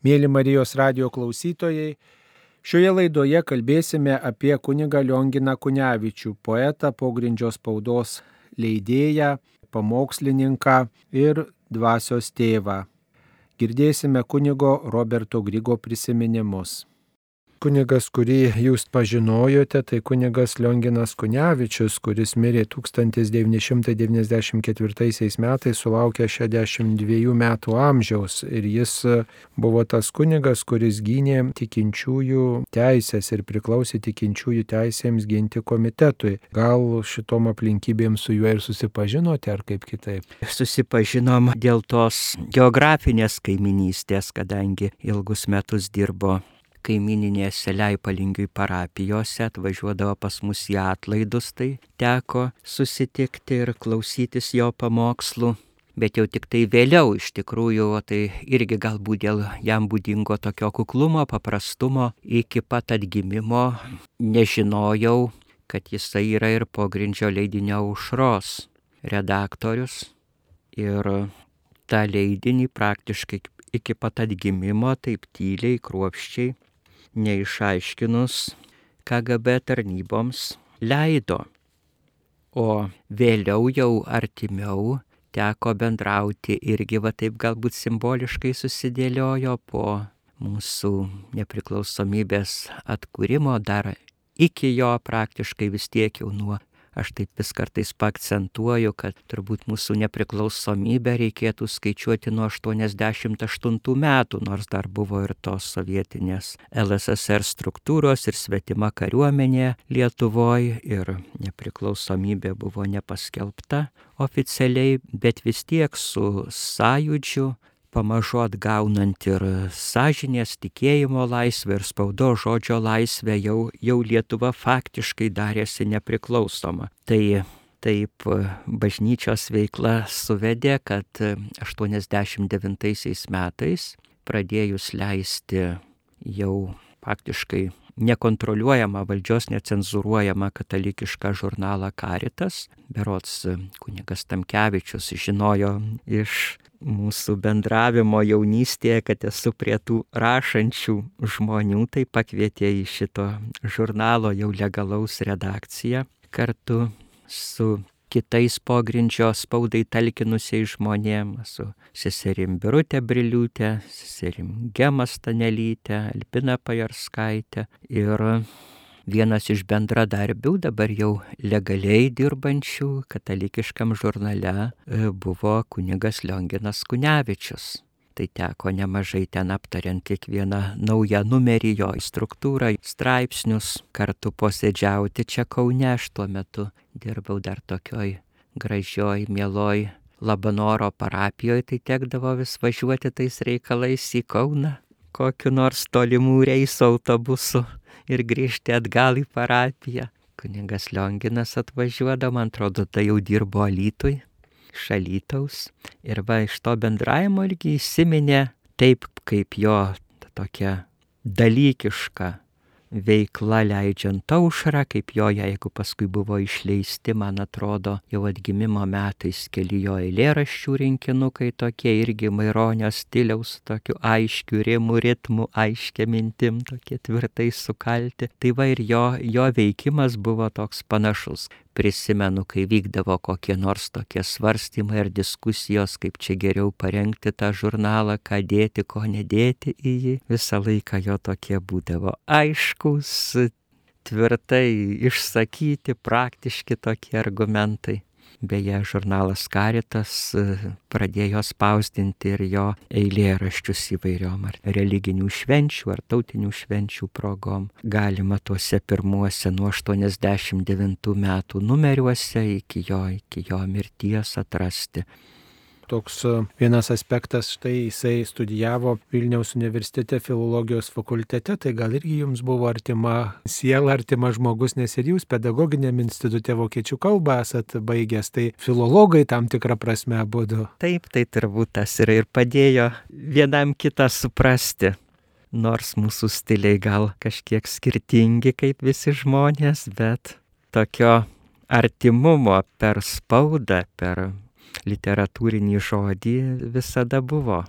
Mėly Marijos radio klausytojai, šioje laidoje kalbėsime apie kunigą Lionginą Kunevičių, poetą, pogrindžio spaudos leidėją, pamokslininką ir dvasios tėvą. Girdėsime kunigo Roberto Grygo prisiminimus. Kunigas, kurį jūs pažinojote, tai kunigas Lionginas Kunevičius, kuris mirė 1994 metais, sulaukė 62 metų amžiaus. Ir jis buvo tas kunigas, kuris gynė tikinčiųjų teisės ir priklausė tikinčiųjų teisėms ginti komitetui. Gal šitom aplinkybėm su juo ir susipažinote, ar kaip kitaip? Susipažinom dėl tos geografinės kaiminystės, kadangi ilgus metus dirbo kaimininėse Leipalingiui parapijose atvažiuodavo pas mus į atlaidus, tai teko susitikti ir klausytis jo pamokslų. Bet jau tik tai vėliau iš tikrųjų, tai irgi galbūt dėl jam būdingo tokio kuklumo, paprastumo, iki pat atgimimo nežinojau, kad jisai yra ir pogrindžio leidinio užros redaktorius. Ir tą leidinį praktiškai iki pat atgimimo taip tyliai, kruopščiai neišaiškinus KGB tarnyboms leido. O vėliau jau artimiau teko bendrauti irgi va taip galbūt simboliškai susidėliojo po mūsų nepriklausomybės atkūrimo dar iki jo praktiškai vis tiek jau nuo Aš taip vis kartais pakcentuoju, kad turbūt mūsų nepriklausomybę reikėtų skaičiuoti nuo 88 metų, nors dar buvo ir tos sovietinės LSSR struktūros ir svetima kariuomenė Lietuvoje ir nepriklausomybė buvo nepaskelbta oficialiai, bet vis tiek su sąjūdžiu pamažu atgaunant ir sąžinės tikėjimo laisvę ir spaudo žodžio laisvę, jau, jau Lietuva faktiškai darėsi nepriklausoma. Tai taip bažnyčios veikla suvedė, kad 89 metais pradėjus leisti jau faktiškai nekontroliuojama valdžios necenzuruojama katalikišką žurnalą Karitas. Berots kunigas Tamkevičius žinojo iš mūsų bendravimo jaunystėje, kad esu prie tų rašančių žmonių, tai pakvietė į šito žurnalo jau legalaus redakciją kartu su kitais pogrindžio spaudai talkinusiais žmonėmis, su seserim Birutė Briliūtė, seserim Gemas Stanelytė, Alpina Pajarskaitė ir vienas iš bendradarbių, dabar jau legaliai dirbančių katalikiškam žurnale, e, buvo kunigas Lionginas Kunevičius. Tai teko nemažai ten aptariant kiekvieną naują numerį, jo struktūrą, straipsnius, kartu posėdžiauti čia Kaune, aš tuo metu dirbau dar tokioj gražioj, mieloj Labanoro parapijoje, tai tekdavo vis važiuoti tais reikalais į Kauną, kokiu nors tolimų reisų autobusu ir grįžti atgal į parapiją. Kuningas Lionginas atvažiuodavo, man atrodo, tai jau dirbo Alytui, šalytaus. Ir va iš to bendravimo irgi įsiminė taip, kaip jo tokia dalykiška veikla leidžiant aušrą, kaip jo, jeigu paskui buvo išleisti, man atrodo, jau atgimimo metais keli jo eilėraščių rinkinukai tokie irgi maironio stiliaus, tokiu aiškiu rimų ritmu, aiškia mintim, tokie tvirtai sukalti. Tai va ir jo, jo veikimas buvo toks panašus prisimenu, kai vykdavo kokie nors tokie svarstymai ar diskusijos, kaip čia geriau parengti tą žurnalą, ką dėti, ko nedėti į jį. Visą laiką jo tokie būdavo aiškus, tvirtai išsakyti, praktiški tokie argumentai. Beje, žurnalas Karitas e, pradėjo spausdinti ir jo eilėraščius įvairiom ar religinių švenčių, ar tautinių švenčių progom. Galima tuose pirmuose nuo 89 metų numeriuose iki jo, iki jo mirties atrasti toks e, vienas aspektas, štai jisai studijavo Vilniaus universitete filologijos fakultete, tai gal irgi jums buvo artima siela, artima žmogus, nes ir jūs pedagoginiam institute vokiečių kalbą esat baigęs, tai filologai tam tikrą prasme būdu. Taip, tai turbūt tas ir, ir padėjo vienam kitą suprasti nors mūsų stiliai gal kažkiek skirtingi kaip visi žmonės, bet tokio artimumo per spaudą, per literatūrinį žodį visada buvo.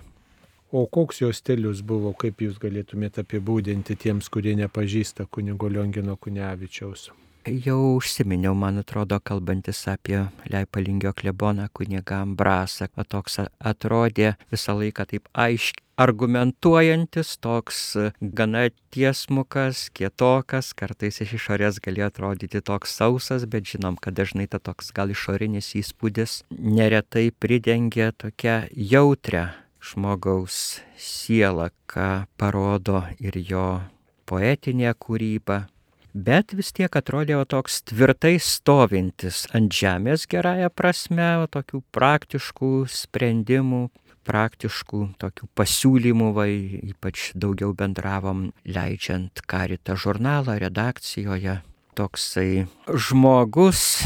O koks jo stilius buvo, kaip jūs galėtumėte apibūdinti tiems, kurie nepažįsta kunigo Liongino Kunevičiaus? Jau užsiminiau, man atrodo, kalbantis apie Leipalingio kleboną kunigą Ambrasą, o toks atrodė visą laiką taip aiškiai argumentuojantis, toks gana tiesmukas, kietokas, kartais iš išorės galėjo atrodyti toks sausas, bet žinom, kad dažnai ta toks gal išorinis įspūdis neretai pridengia tokią jautrę žmogaus sielą, ką parodo ir jo poetinė kūryba. Bet vis tiek atrodė toks tvirtai stovintis ant žemės gerąją prasme, tokių praktiškų sprendimų, praktiškų tokių pasiūlymų, vai ypač daugiau bendravom leidžiant karitą žurnalą redakcijoje. Toksai žmogus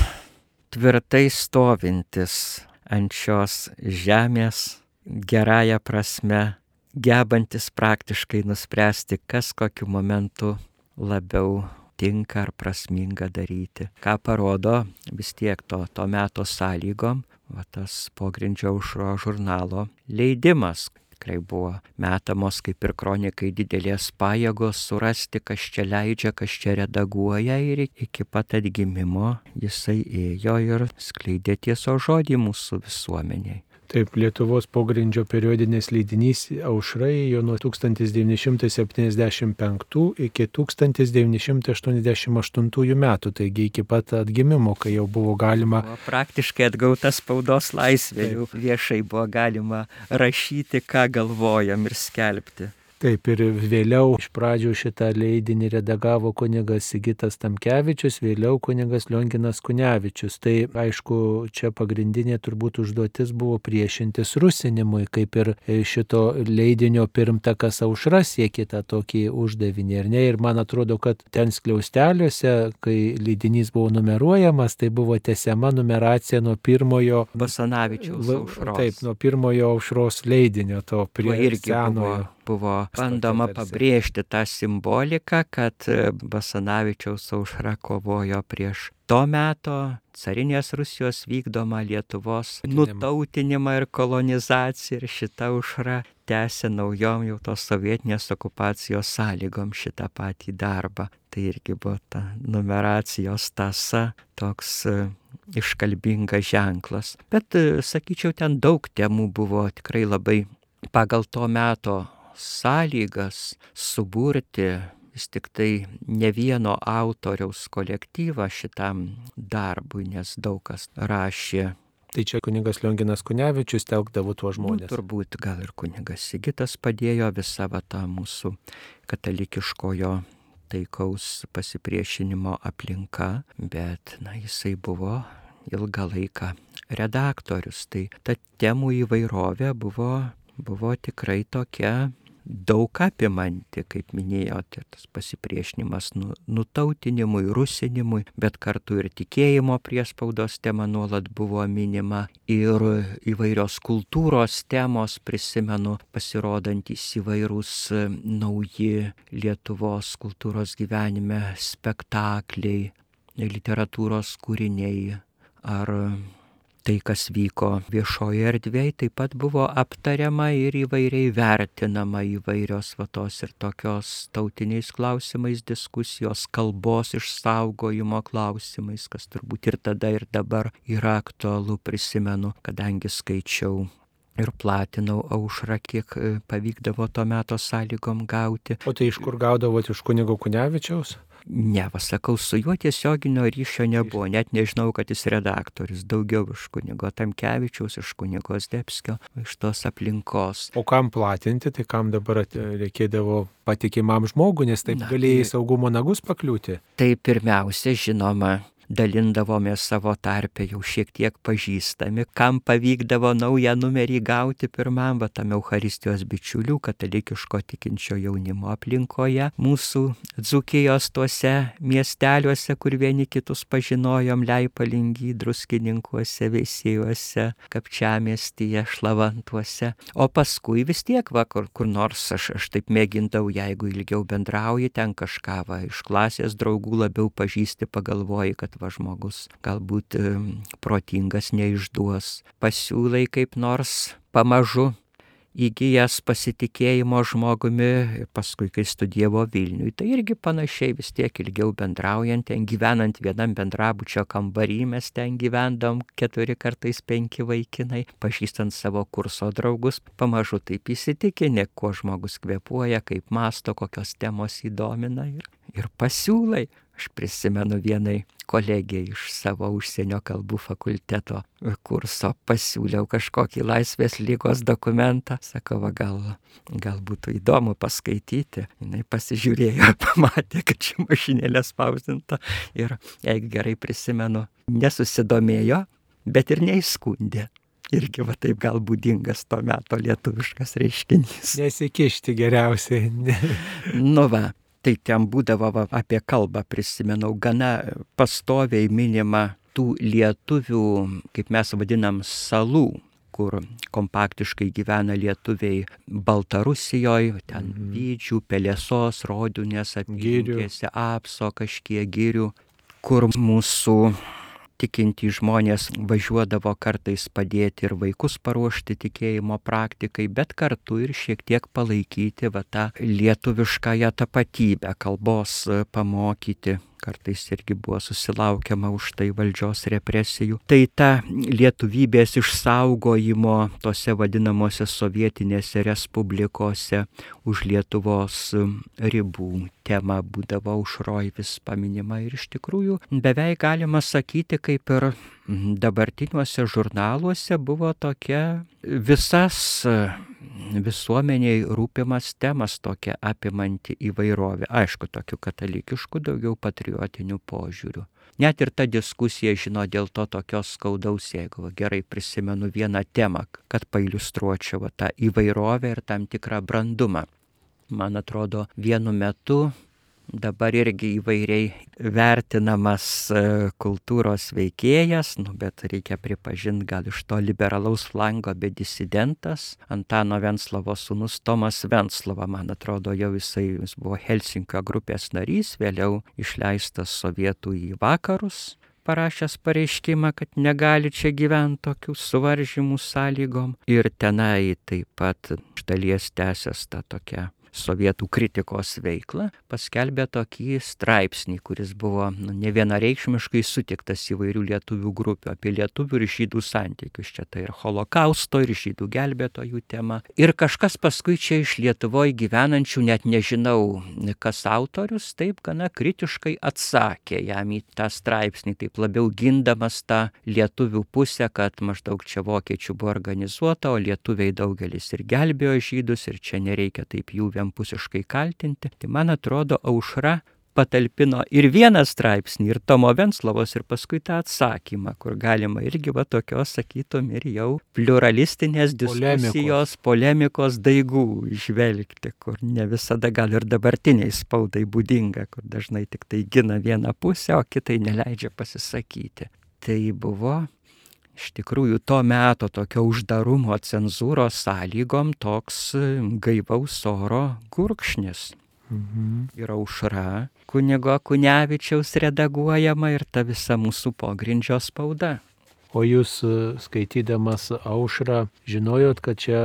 tvirtai stovintis ant šios žemės gerąją prasme, gebantis praktiškai nuspręsti, kas kokiu momentu labiau tinka ar prasminga daryti. Ką parodo vis tiek to, to meto sąlygom, va tas pogrindžio užro žurnalo leidimas. Tikrai buvo metamos kaip ir kronikai didelės pajėgos surasti, kas čia leidžia, kas čia redaguoja ir iki pat atgimimo jisai ėjo ir skleidė tieso žodį mūsų visuomeniai. Taip, Lietuvos pogrindžio periodinis leidinys Aušrai jo nuo 1975 iki 1988 metų, taigi iki pat atgimimo, kai jau buvo galima. Buvo praktiškai atgauta spaudos laisvė, jau viešai buvo galima rašyti, ką galvojam ir skelbti. Taip ir vėliau iš pradžių šitą leidinį redagavo kunigas Sigitas Tamkevičius, vėliau kunigas Lionginas Kunevičius. Tai aišku, čia pagrindinė turbūt užduotis buvo priešintis rusinimui, kaip ir šito leidinio pirmtakas aušras siekita tokį uždavinį. Ir, ne, ir man atrodo, kad ten skliausteliuose, kai leidinys buvo numeruojamas, tai buvo tesiama numeracija nuo pirmojo Basanavičiaus aušros. Taip, nuo pirmojo aušros leidinio, to prie senojo. Buvo buvo bandoma pabrėžti tą simboliką, kad e, Basanavičiaus aušra kovojo prieš to meto carinės Rusijos vykdomą Lietuvos nutautinimą ir kolonizaciją ir šita aušra tęsė naujom jau tos sovietinės okupacijos sąlygom šitą patį darbą. Tai irgi buvo ta numeracijos tasa, toks e, iškalbingas ženklas. Bet, e, sakyčiau, ten daug temų buvo tikrai labai pagal to meto sąlygas suburti vis tik tai ne vieno autoriaus kolektyvą šitam darbui, nes daug kas rašė. Tai čia kunigas Lionginas Kunevičius telkdavo tuos žmonės. Nu, turbūt gal ir kunigas Sigitas padėjo visą tą mūsų katalikiškojo taikaus pasipriešinimo aplinka, bet na, jisai buvo ilgą laiką redaktorius. Tai ta temų įvairovė buvo, buvo tikrai tokia daug apimanti, kaip minėjote, tas pasipriešinimas nu, nutautinimui, rusinimui, bet kartu ir tikėjimo priespaudos tema nuolat buvo minima ir įvairios kultūros temos, prisimenu, pasirodantis įvairūs nauji Lietuvos kultūros gyvenime spektakliai, literatūros kūriniai ar tai, kas vyko viešoje erdvėje, taip pat buvo aptariama ir įvairiai vertinama įvairios vatos ir tokios tautiniais klausimais diskusijos, kalbos išsaugojimo klausimais, kas turbūt ir tada ir dabar yra aktualu, prisimenu, kadangi skaičiau ir platinau aušrą, kiek e, pavykdavo tuo metu sąlygom gauti. O tai iš kur gaudavote iš kunigo Kunevičiaus? Ne, pasakau, su juo tiesioginio ryšio nebuvo, net nežinau, kad jis redaktorius, daugiau iš kunigo Tamkevičiaus, iš kunigo Zdebskio, iš tos aplinkos. O kam platinti, tai kam dabar reikėdavo patikimam žmogui, nes taip Na, galėjai tai... saugumo nagus pakliūti? Tai pirmiausia, žinoma, dalindavomės savo tarpę jau šiek tiek pažįstami, kam pavykdavo naują numerį gauti pirmam, va tam Euharistijos bičiulių, katalikiško tikinčio jaunimo aplinkoje, mūsų dzukijos tuose miesteliuose, kur vieni kitus pažinojom, Leipalingy, Druskininkuose, Veisėjuose, Kapčiamiestyje, Šlavantuose. O paskui vis tiek, va, kur, kur nors aš, aš taip mėgindavau, jeigu ilgiau bendrauji, ten kažką va, iš klasės draugų labiau pažįsti, pagalvoji, kad va žmogus galbūt protingas neišduos, pasiūlai kaip nors pamažu įgyjęs pasitikėjimo žmogumi, paskui kai studijavo Vilniui. Tai irgi panašiai vis tiek ilgiau bendraujant, ten gyvenant vienam bendrabučio kambarį, mes ten gyvendom keturi kartais penki vaikinai, pažįstant savo kurso draugus, pamažu taip įsitikinę, kuo žmogus kvepuoja, kaip masto, kokios temos įdomina ir, ir pasiūlai. Aš prisimenu vienai kolegijai iš savo užsienio kalbų fakulteto kurso pasiūliau kažkokį laisvės lygos dokumentą. Sakau, va, gal, gal būtų įdomu paskaityti. Jis pasižiūrėjo, pamatė, kad ši mašinėlė spausdinta ir, jeigu gerai prisimenu, nesusidomėjo, bet ir neįskundė irgi va taip gal būdingas to meto lietuviškas reiškinys. Nesikišti geriausiai. nu va, tai ten būdavo va, apie kalbą, prisimenau, gana pastoviai minima tų lietuvių, kaip mes vadinam, salų kur kompaktiškai gyvena lietuviai Baltarusijoje, ten mhm. Vydžių, Pelėsos, Rodinės, apgiriuose, Apso kažkiek girių, kur mūsų tikinti žmonės važiuodavo kartais padėti ir vaikus paruošti tikėjimo praktikai, bet kartu ir šiek tiek palaikyti va tą lietuviškąją tapatybę, kalbos pamokyti kartais irgi buvo susilaukiama už tai valdžios represijų. Tai ta lietuvybės išsaugojimo tose vadinamose sovietinėse respublikose už Lietuvos ribų tema būdavo užroj vis paminima ir iš tikrųjų beveik galima sakyti, kaip ir dabartiniuose žurnaluose buvo tokia visas visuomeniai rūpimas temas tokia apimanti įvairovė. Aišku, tokių katalikiškų, daugiau patriotinių požiūrių. Net ir ta diskusija, žino, dėl to tokios skaudaus, jeigu gerai prisimenu vieną temą, kad pailustruočiau va, tą įvairovę ir tam tikrą brandumą. Man atrodo, vienu metu dabar irgi įvairiai vertinamas e, kultūros veikėjas, nu, bet reikia pripažinti gal iš to liberalaus flango, bet disidentas Antano Venslovo sūnus Tomas Venslova, man atrodo, jau jisai jis buvo Helsinkio grupės narys, vėliau išleistas sovietų į vakarus parašęs pareiškimą, kad negali čia gyventi tokių suvaržymų sąlygom. Ir tenai taip pat iš dalies tęsęs tą tokią sovietų kritikos veiklą, paskelbė tokį straipsnį, kuris buvo nu, ne vienareikšmiškai sutiktas įvairių lietuvių grupių apie lietuvių ir žydų santykius. Čia tai ir holokausto, ir žydų gelbėtojų tema. Ir kažkas paskui čia iš Lietuvoje gyvenančių, net nežinau, kas autorius, taip gana kritiškai atsakė jam į tą straipsnį, taip labiau gindamas tą lietuvių pusę, kad maždaug čia vokiečių buvo organizuota, o lietuviai daugelis ir gelbėjo žydus, ir čia nereikia taip jų vien vienpusiškai kaltinti, tai man atrodo aušra patalpino ir vieną straipsnį, ir Tomo Venslavos, ir paskui tą atsakymą, kur galima irgi va tokios, sakytum, ir jau pluralistinės diskusijos, polemikos, polemikos daigų išvelgti, kur ne visada gal ir dabartiniai spaudai būdinga, kur dažnai tik tai gina vieną pusę, o kitai neleidžia pasisakyti. Tai buvo iš tikrųjų to meto tokio uždarumo cenzūros sąlygom toks gaivaus oro gurkšnis. Mhm. Ir aušra kunigo Kunevičiaus redaguojama ir ta visa mūsų pogrindžio spauda. O jūs e, skaitydamas aušrą žinojot, kad čia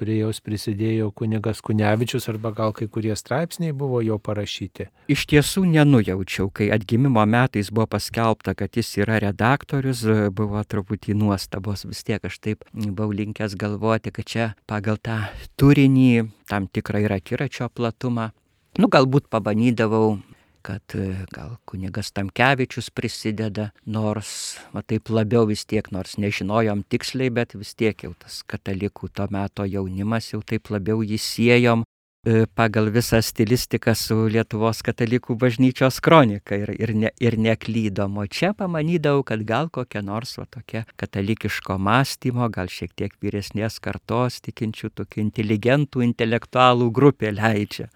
prie jos prisidėjo kunigas Kunevičius arba gal kai kurie straipsniai buvo jo parašyti? Iš tiesų nenujaučiau, kai atgimimo metais buvo paskelbta, kad jis yra redaktorius, e, buvo truputį nuostabos, vis tiek aš taip buvau linkęs galvoti, kad čia pagal tą turinį tam tikrą yra kiračio platumą. Nu, galbūt pabanydavau kad e, gal kunigas Tamkevičius prisideda, nors, va taip labiau vis tiek, nors nežinojom tiksliai, bet vis tiek jau tas katalikų to meto jaunimas jau taip labiau jį siejom e, pagal visą stilistiką su Lietuvos katalikų bažnyčios kronika ir, ir, ne, ir neklydom. O čia pamanydavau, kad gal kokia nors va, tokia katalikiško mąstymo, gal šiek tiek vyresnės kartos tikinčių, tokių inteligentų, intelektualų grupė leidžia.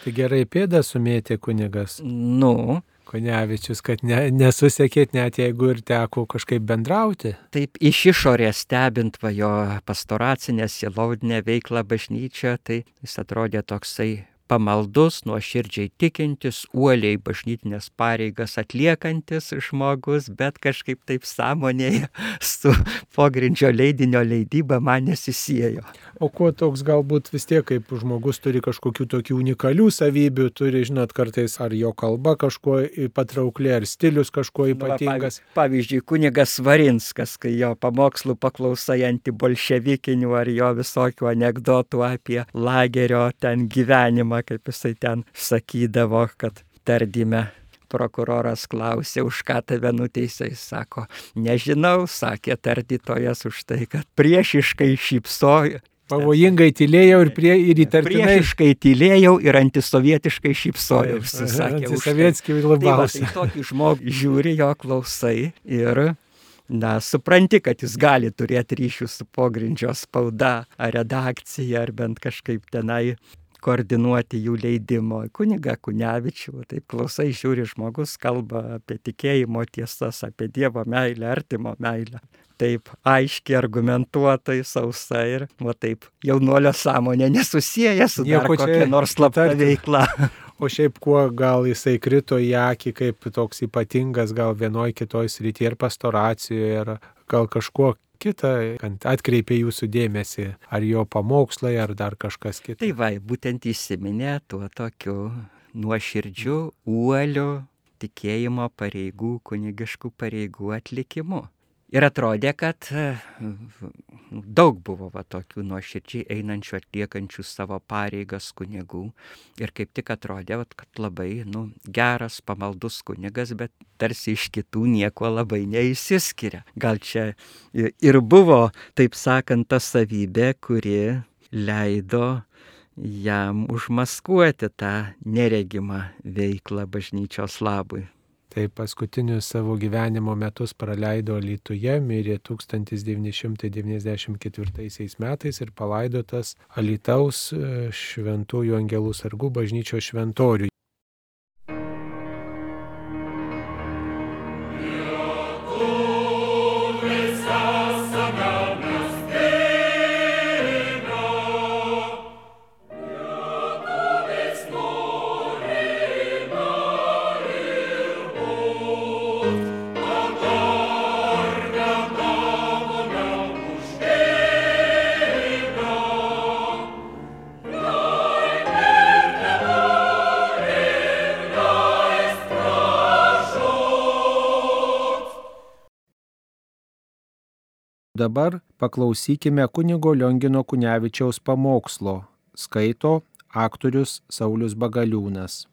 Tai gerai pėdą sumėtė kunigas. Nu. Konevičius, kad ne, nesusekėt net jeigu ir teko kažkaip bendrauti. Taip iš išorės stebint va jo pastoracinę, sielaudinę veiklą bažnyčioje, tai jis atrodė toksai pamaldus, nuoširdžiai tikintis, uoliai bažnytinės pareigas atliekantis žmogus, bet kažkaip taip sąmonėje su pogrindžio leidinio leidyba man nesisėjo. O kuo toks galbūt vis tiek, kaip žmogus turi kažkokių tokių unikalių savybių, turi, žinot, kartais ar jo kalba kažkuo patraukli, ar stilius kažkuo ypatingas. Nu, pavyzdžiui, kunigas Varinskas, kai jo pamokslų paklausai antibolševikinių ar jo visokių anegdotų apie lagerio ten gyvenimą, kaip jisai ten sakydavo, kad tardyme prokuroras klausė, už ką tave nuteisai, sako, nežinau, sakė tardytojas už tai, kad priešiškai šypsojo. Pavojingai tylėjau ir, prie, ir įtartinai. Priešiškai tylėjau ir antisovietiškai šypsojau. Antisovietskiai labiausiai. Tai, va, tai tokį žmogų žiūri, jo klausai ir na, supranti, kad jis gali turėti ryšių su pogrindžio spauda ar redakcija ar bent kažkaip tenai koordinuoti jų leidimo. Kuniga Kunevičių, taip klausai, žiūri žmogus, kalba apie tikėjimo tiesas, apie Dievo meilę, artimo meilę. Taip aiškiai, argumentuotai, sausa ir, va taip, jaunuolio sąmonė nesusiję su Nieko kokia nors slapta veikla. O šiaip kuo gal jisai krito į akį kaip toks ypatingas, gal vienoje kitoje srityje ir pastoracijoje, ar gal kažkuo kitą, kad atkreipė jūsų dėmesį, ar jo pamokslai, ar dar kažkas kitas. Tai va, būtent įsiminė tuo tokiu nuoširdžiu, uoliu tikėjimo pareigų, kunigiškų pareigų atlikimu. Ir atrodė, kad daug buvo va, tokių nuoširdžiai einančių, atliekančių savo pareigas kunigų. Ir kaip tik atrodė, va, kad labai nu, geras, pamaldus kunigas, bet tarsi iš kitų nieko labai neįsiskiria. Gal čia ir buvo, taip sakant, ta savybė, kuri leido jam užmaskuoti tą neregimą veiklą bažnyčios labui. Tai paskutinius savo gyvenimo metus praleido Lietuvoje, mirė 1994 metais ir palaidotas Alitaus e, Šventųjų Angelų sargų bažnyčios šventorių. Dabar paklausykime kunigo Liongino Kunevičiaus pamokslo. Skaito aktorius Saulis Bagaliūnas.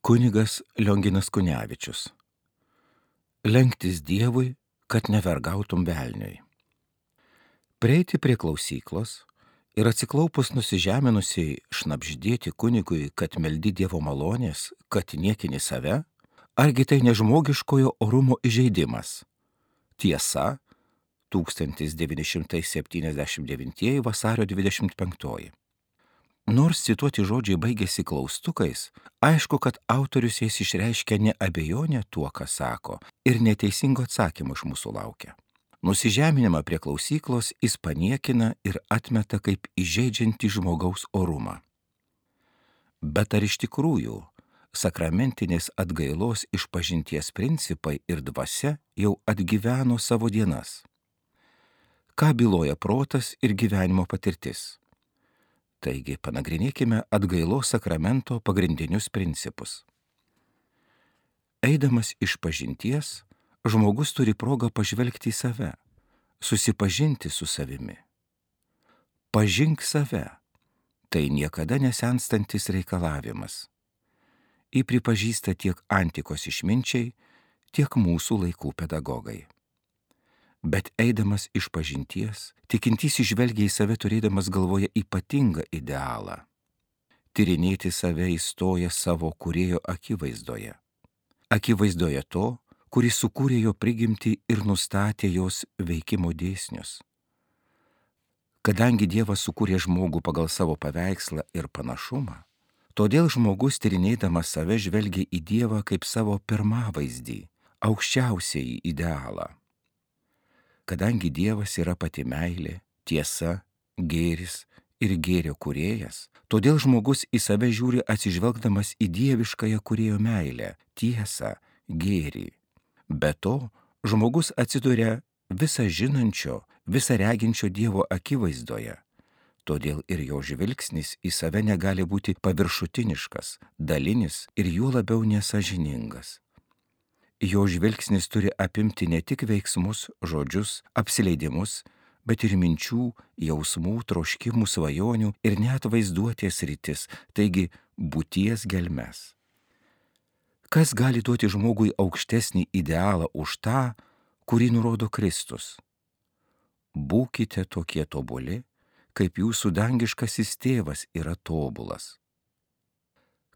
Kunigas Lionginas Kunevičius. Lenktis Dievui, kad nevergautum velniui. Prieiti prie klausyklos ir atsiklaupus nusižeminusiai šnapždėti kunigui, kad meldi Dievo malonės, kad niekini save, argi tai nežmogiškojo orumo įžeidimas? Tiesa, 1979 vasario 25. Nors cituoti žodžiai baigėsi klaustukais, aišku, kad autorius jais išreiškia ne abejonę tuo, ką sako, ir neteisingo atsakymo iš mūsų laukia. Nusižeminimą prie klausyklos jis paniekina ir atmeta kaip įžeidžiantį žmogaus orumą. Bet ar iš tikrųjų sakramentinės atgailos išpažinties principai ir dvasia jau atgyveno savo dienas? Ką byloja protas ir gyvenimo patirtis. Taigi panagrinėkime atgailos sakramento pagrindinius principus. Eidamas iš pažinties, žmogus turi progą pažvelgti į save, susipažinti su savimi. Pažink save - tai niekada nesenstantis reikalavimas. Į pripažįsta tiek antikos išminčiai, tiek mūsų laikų pedagogai. Bet eidamas iš pažinties, tikintysis žvelgia į save turėdamas galvoje ypatingą idealą. Tyrinėti save įstoja savo kurėjo akivaizdoje. Akivaizdoje to, kuris sukūrė jo prigimti ir nustatė jos veikimo dėsnius. Kadangi Dievas sukūrė žmogų pagal savo paveikslą ir panašumą, todėl žmogus tyrinėdamas save žvelgia į Dievą kaip savo pirmavaizdį, aukščiausiai idealą kadangi Dievas yra pati meilė, tiesa, gėris ir gėrio kuriejas, todėl žmogus į save žiūri atsižvelgdamas į dieviškąją kurėjo meilę, tiesą, gėrį. Be to, žmogus atsiduria visą žinančio, visą reginčio Dievo akivaizdoje. Todėl ir jo žvilgsnis į save negali būti paviršutiniškas, dalinis ir juo labiau nesažiningas. Jo žvilgsnis turi apimti ne tik veiksmus, žodžius, apsileidimus, bet ir minčių, jausmų, troškimų, svajonių ir net vaizduotės rytis, taigi būties gelmes. Kas gali duoti žmogui aukštesnį idealą už tą, kurį nurodo Kristus? Būkite tokie tobuli, kaip jūsų dangiškasis tėvas yra tobulas.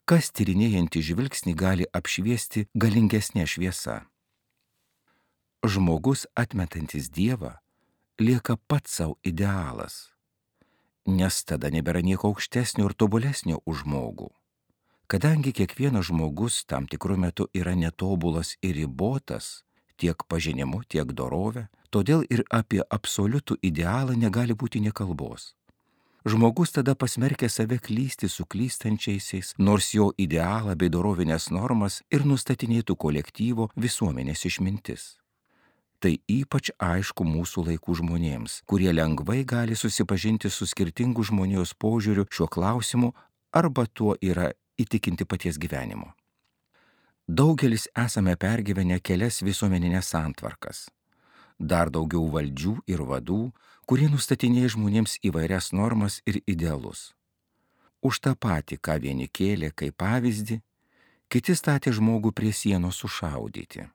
Kas tyrinėjantį žvilgsnį gali apšviesti galingesnė šviesa? Žmogus atmetantis Dievą lieka pats savo idealas, nes tada nebėra nieko aukštesnio ir tobulesnio už žmogų. Kadangi kiekvienas žmogus tam tikrų metu yra netobulas ir ribotas, tiek pažinimu, tiek dorove, todėl ir apie absoliutų idealą negali būti nekalbos. Žmogus tada pasmerkia save klysti su klystančiaisiais, nors jo idealą bei dorovinės normas ir nustatinėtų kolektyvo visuomenės išmintis. Tai ypač aišku mūsų laikų žmonėms, kurie lengvai gali susipažinti su skirtingu žmonijos požiūriu šiuo klausimu arba tuo yra įtikinti paties gyvenimo. Daugelis esame pergyvenę kelias visuomeninės santvarkas. Dar daugiau valdžių ir vadų, kurie nustatinėja žmonėms įvairias normas ir idealus. Už tą patį, ką vieni kėlė kaip pavyzdį, kiti statė žmogų prie sienos sušaudyti.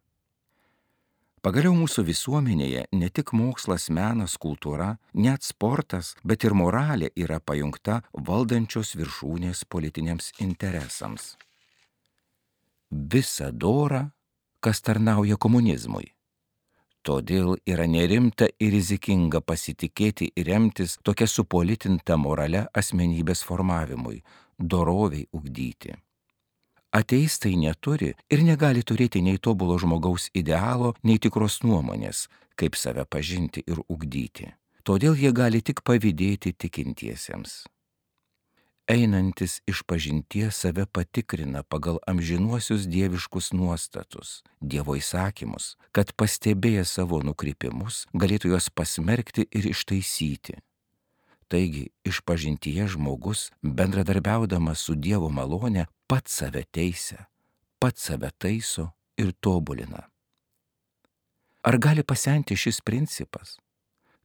Pagaliau mūsų visuomenėje ne tik mokslas, menas, kultūra, net sportas, bet ir moralė yra pajungta valdančios viršūnės politiniams interesams. Visa dora, kas tarnauja komunizmui. Todėl yra nerimta ir rizikinga pasitikėti ir remtis tokia supolitinta morale asmenybės formavimui, doroviai ugdyti. Ateistai neturi ir negali turėti nei tobulo žmogaus idealo, nei tikros nuomonės, kaip save pažinti ir ugdyti. Todėl jie gali tik pavydėti tikintiesiems. Einantis iš pažinties save patikrina pagal amžinuosius dieviškus nuostatus, Dievo įsakymus, kad pastebėję savo nukrypimus galėtų juos pasmerkti ir ištaisyti. Taigi, iš pažintyje žmogus, bendradarbiaudamas su Dievo malone, pats save teisia, pats save taiso ir tobulina. Ar gali pasenti šis principas?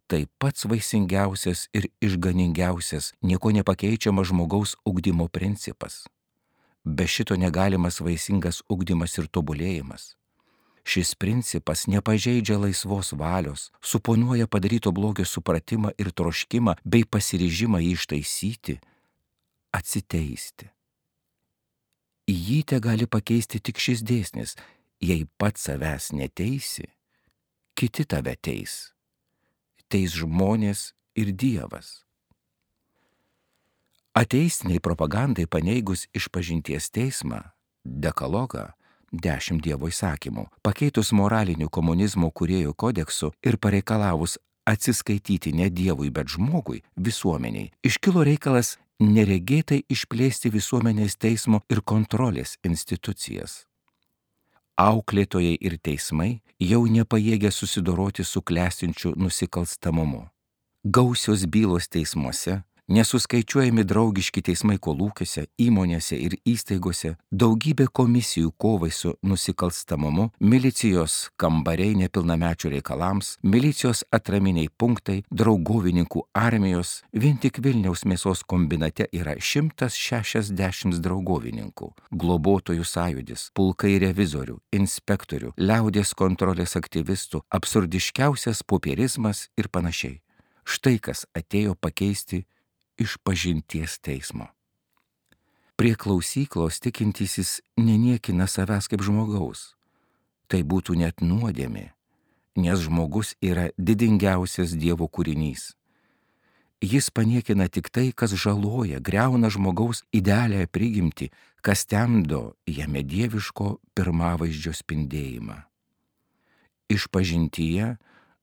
Tai pats vaisingiausias ir išganingiausias, nieko nepakeičiamas žmogaus ugdymo principas. Be šito negalimas vaisingas ugdymas ir tobulėjimas. Šis principas nepažeidžia laisvos valios, suponuoja padaryto blogio supratimą ir troškimą bei pasiryžimą jį ištaisyti, atsiteisti į jį te gali pakeisti tik šis dėsnis, jei pats savęs neteisi, kiti tave teis. Teis žmonės ir Dievas. Ateistiniai propagandai paneigus išpažinties teismą, dekalogą, dešimt Dievo įsakymų, pakeitus moralinių komunizmo kuriejų kodeksu ir pareikalavus atsiskaityti ne Dievui, bet žmogui, visuomeniai, iškilo reikalas neregėtai išplėsti visuomenės teismo ir kontrolės institucijas. Auklėtojai ir teismai jau nepajėgia susidoroti su klestinčiu nusikalstamumu. Gausios bylos teismuose nesuskaičiuojami draugiški teismai kolūkiuose, įmonėse ir įstaigose, daugybė komisijų kovai su nusikalstamumu, milicijos kambariai nepilnamečių reikalams, milicijos atraminiai punktai, draugovininkų armijos, vien tik Vilniaus mėsos kombinate yra 160 draugovininkų, globotojų sąjudis, pulkai revizorių, inspektorių, liaudės kontrolės aktyvistų, absurdiškiausias popierizmas ir panašiai. Štai kas atėjo pakeisti iš pažinties teismo. Prie klausyklos tikintysis neniekina savęs kaip žmogaus. Tai būtų net nuodėmė, nes žmogus yra didingiausias Dievo kūrinys. Jis paniekina tik tai, kas žaloja, greuna žmogaus idealią prigimti, kas temdo jame dieviško pirmavaizdžio spindėjimą. Iš pažintyje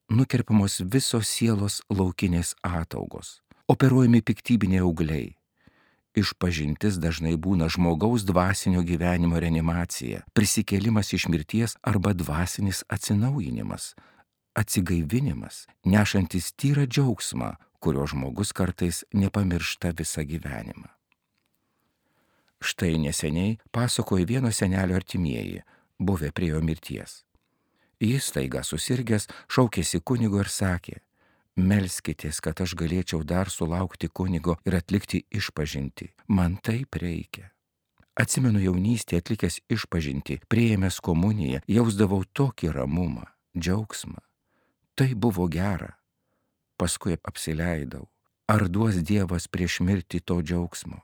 nukerpamos visos sielos laukinės ataugos operuojami piktybiniai augliai. Išpažintis dažnai būna žmogaus dvasinio gyvenimo reanimacija, prisikėlimas iš mirties arba dvasinis atsinaujinimas, atsigaivinimas, nešantis tyrą džiaugsmą, kurio žmogus kartais nepamiršta visą gyvenimą. Štai neseniai pasakojo vieno senelio artimieji, buvę prie jo mirties. Jis taiga susirgęs šaukėsi kunigo ir sakė, melskitės, kad aš galėčiau dar sulaukti kunigo ir atlikti išpažinti. Man taip reikia. Atsimenu jaunystėje atlikęs išpažinti, prieėmęs komuniją, jausdavau tokį ramumą, džiaugsmą. Tai buvo gera. Paskui apsileidau. Ar duos Dievas prieš mirtį to džiaugsmo?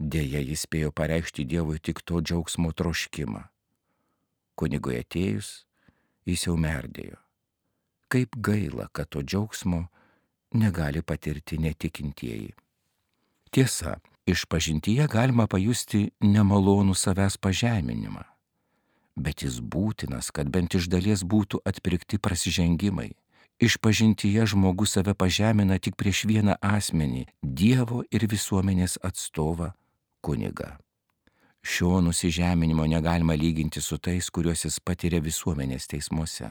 Deja, jis spėjo pareikšti Dievui tik to džiaugsmo troškimą. Kunigui atėjus, jis jau merdėjo. Kaip gaila, kad to džiaugsmo negali patirti netikintieji. Tiesa, iš pažintyje galima pajusti nemalonų savęs pažeminimą, bet jis būtinas, kad bent iš dalies būtų atpirkti prasižengimai. Iš pažintyje žmogus save pažemina tik prieš vieną asmenį - Dievo ir visuomenės atstovą kunigą. Šio nusižeminimo negalima lyginti su tais, kuriuos jis patiria visuomenės teismuose,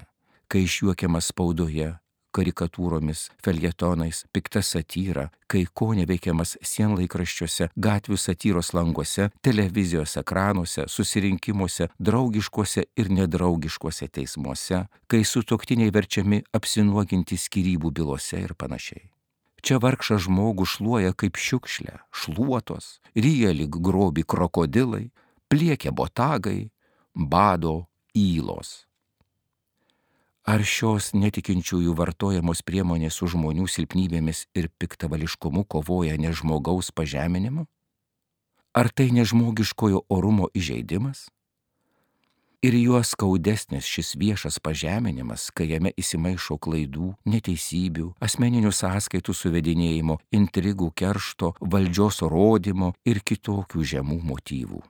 kai išjuokiamas spaudoje, karikatūromis, feljetonais, pikta satyra, kai ko neveikiamas sienlaikraščiuose, gatvių satyros languose, televizijos ekranuose, susirinkimuose, draugiškuose ir nedraugiškuose teismuose, kai sutoktiniai verčiami apsinuoginti skirybų bylose ir panašiai. Čia vargšą žmogų šluoja kaip šiukšlė, šluotos, ryja lyg grobi krokodilai, pliekia botagai, bado įlos. Ar šios netikinčiųjų vartojamos priemonės su žmonių silpnybėmis ir piktavališkumu kovoja ne žmogaus pažeminimu? Ar tai nežmogiškojo orumo įžeidimas? ir juo skaudesnis šis viešas pažeminimas, kai jame įsimaišo klaidų, neteisybių, asmeninių sąskaitų suvedinėjimo, intrigų, keršto, valdžios rodymo ir kitokių žemų motyvų.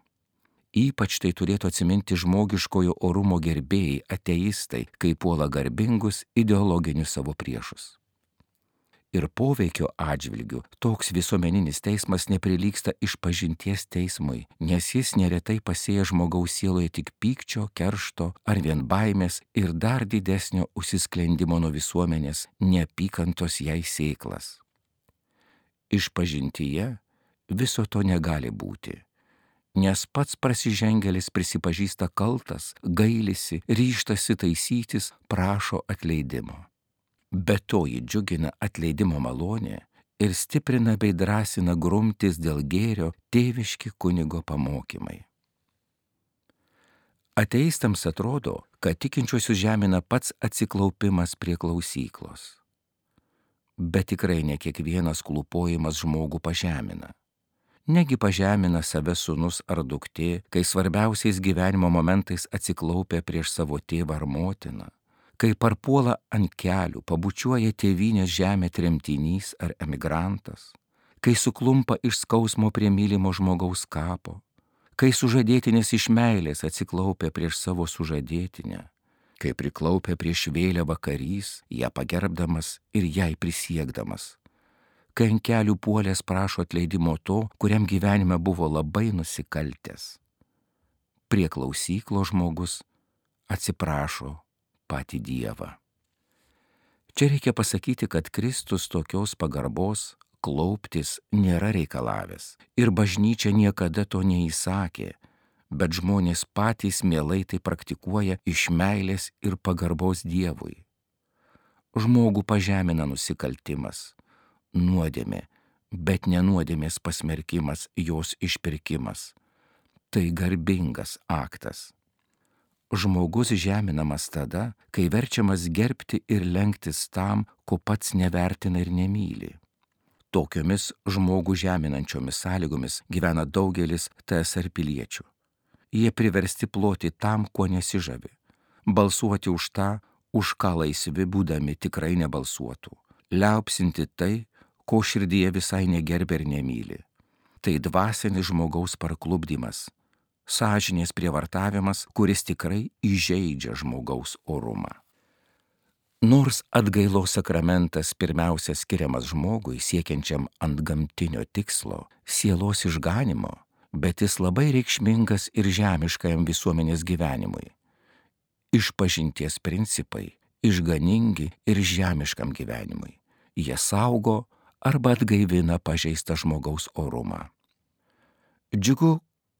Ypač tai turėtų atsiminti žmogiškojo orumo gerbėjai, ateistai, kai puola garbingus ideologinius savo priešus ir poveikio atžvilgiu toks visuomeninis teismas neprilyksta išpažinties teismui, nes jis neretai pasėja žmogaus sieloje tik pykčio, keršto ar vien baimės ir dar didesnio užsisklendimo nuo visuomenės, neapykantos jai sėklas. Išpažintyje viso to negali būti nes pats prasižengėlis prisipažįsta kaltas, gailisi, ryštasi taisytis, prašo atleidimo. Be to jį džiugina atleidimo malonė ir stiprina bei drąsina grumtis dėl gėrio tėviški kunigo pamokymai. Ateistams atrodo, kad tikinčiuosius žemina pats atsiklaupimas prie klausyklos. Bet tikrai ne kiekvienas klūpojimas žmogų pažemina. Negi pažemina save sunus ar duktė, kai svarbiausiais gyvenimo momentais atsiklaupia prieš savo tėvą ar motiną kai parpuola ant kelių, pabučiuoja tėvynės žemę tremtinys ar emigrantas, kai suklumpa iš skausmo prie mylimo žmogaus kapo, kai sužadėtinės iš meilės atsiklaupia prieš savo sužadėtinę, kai priklaupia prieš vėlią vakarys, ją pagerbdamas ir jai prisiekdamas, kai ant kelių puolės prašo atleidimo to, kuriam gyvenime buvo labai nusikaltęs. Prie klausyklo žmogus atsiprašo patį Dievą. Čia reikia pasakyti, kad Kristus tokios pagarbos klauptis nėra reikalavęs ir bažnyčia niekada to neįsakė, bet žmonės patys mielai tai praktikuoja iš meilės ir pagarbos Dievui. Žmogų pažemina nusikaltimas, nuodėmė, bet nenuodėmės pasmerkimas, jos išpirkimas. Tai garbingas aktas žmogus žeminamas tada, kai verčiamas gerbti ir lenktis tam, ko pats nevertina ir nemyli. Tokiomis žmogų žeminančiomis sąlygomis gyvena daugelis TSR piliečių. Jie priversti ploti tam, kuo nesižavi, balsuoti už tą, už ką laisvi būdami tikrai nebalsuotų, liaupsinti tai, ko širdyje visai negerbė ir nemyli. Tai dvasinis žmogaus parklubdymas, sąžinės prievartavimas, kuris tikrai įžeidžia žmogaus orumą. Nors atgailos sakramentas pirmiausia skiriamas žmogui siekiančiam ant gamtinio tikslo - sielos išganimo, bet jis labai reikšmingas ir žemiškajam visuomenės gyvenimui. Išpažinties principai išganingi ir žemiškam gyvenimui. Jie saugo arba atgaivina pažeistą žmogaus orumą. Džiugu,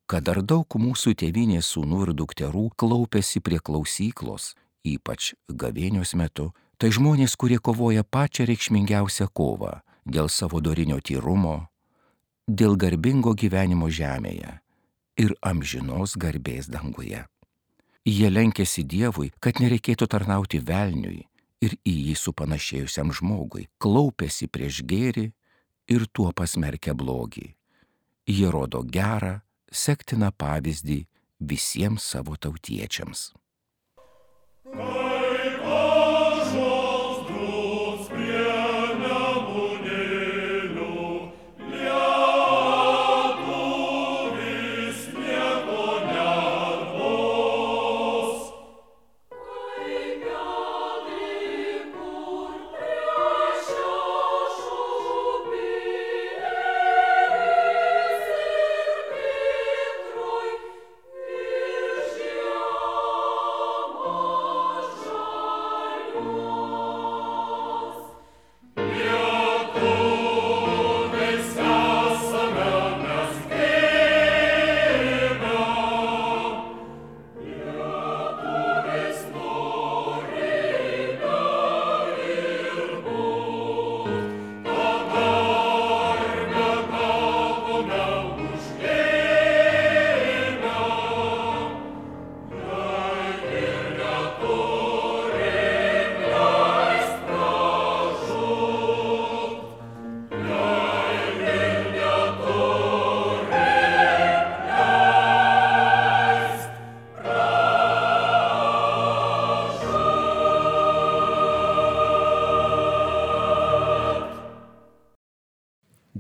kad dar daug mūsų tėvinės sūnų ir dukterų klaupėsi prie klausyklos, ypač gavėnios metu, tai žmonės, kurie kovoja pačią reikšmingiausią kovą dėl savo dorinio tyrumo, dėl garbingo gyvenimo žemėje ir amžinos garbės danguje. Jie lenkėsi Dievui, kad nereikėtų tarnauti velniui ir į jį supanašėjusiam žmogui, klaupėsi prieš gėrį ir tuo pasmerkia blogį. Jie rodo gerą, sektiną pavyzdį visiems savo tautiečiams. Oh.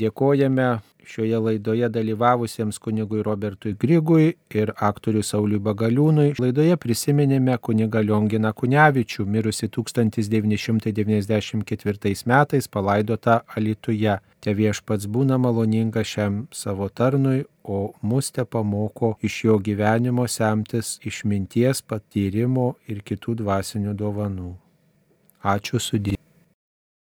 Dėkojame šioje laidoje dalyvavusiems kunigui Robertui Grigui ir aktoriui Sauliui Bagaliūnui. Laidoje prisiminėme kunigą Lionginą Kunevičių, mirusi 1994 metais palaidota Alituje. Te viešpats būna maloninga šiam savo tarnui, o mus te pamoko iš jo gyvenimo semtis išminties, patyrimo ir kitų dvasinių dovanų. Ačiū sudė.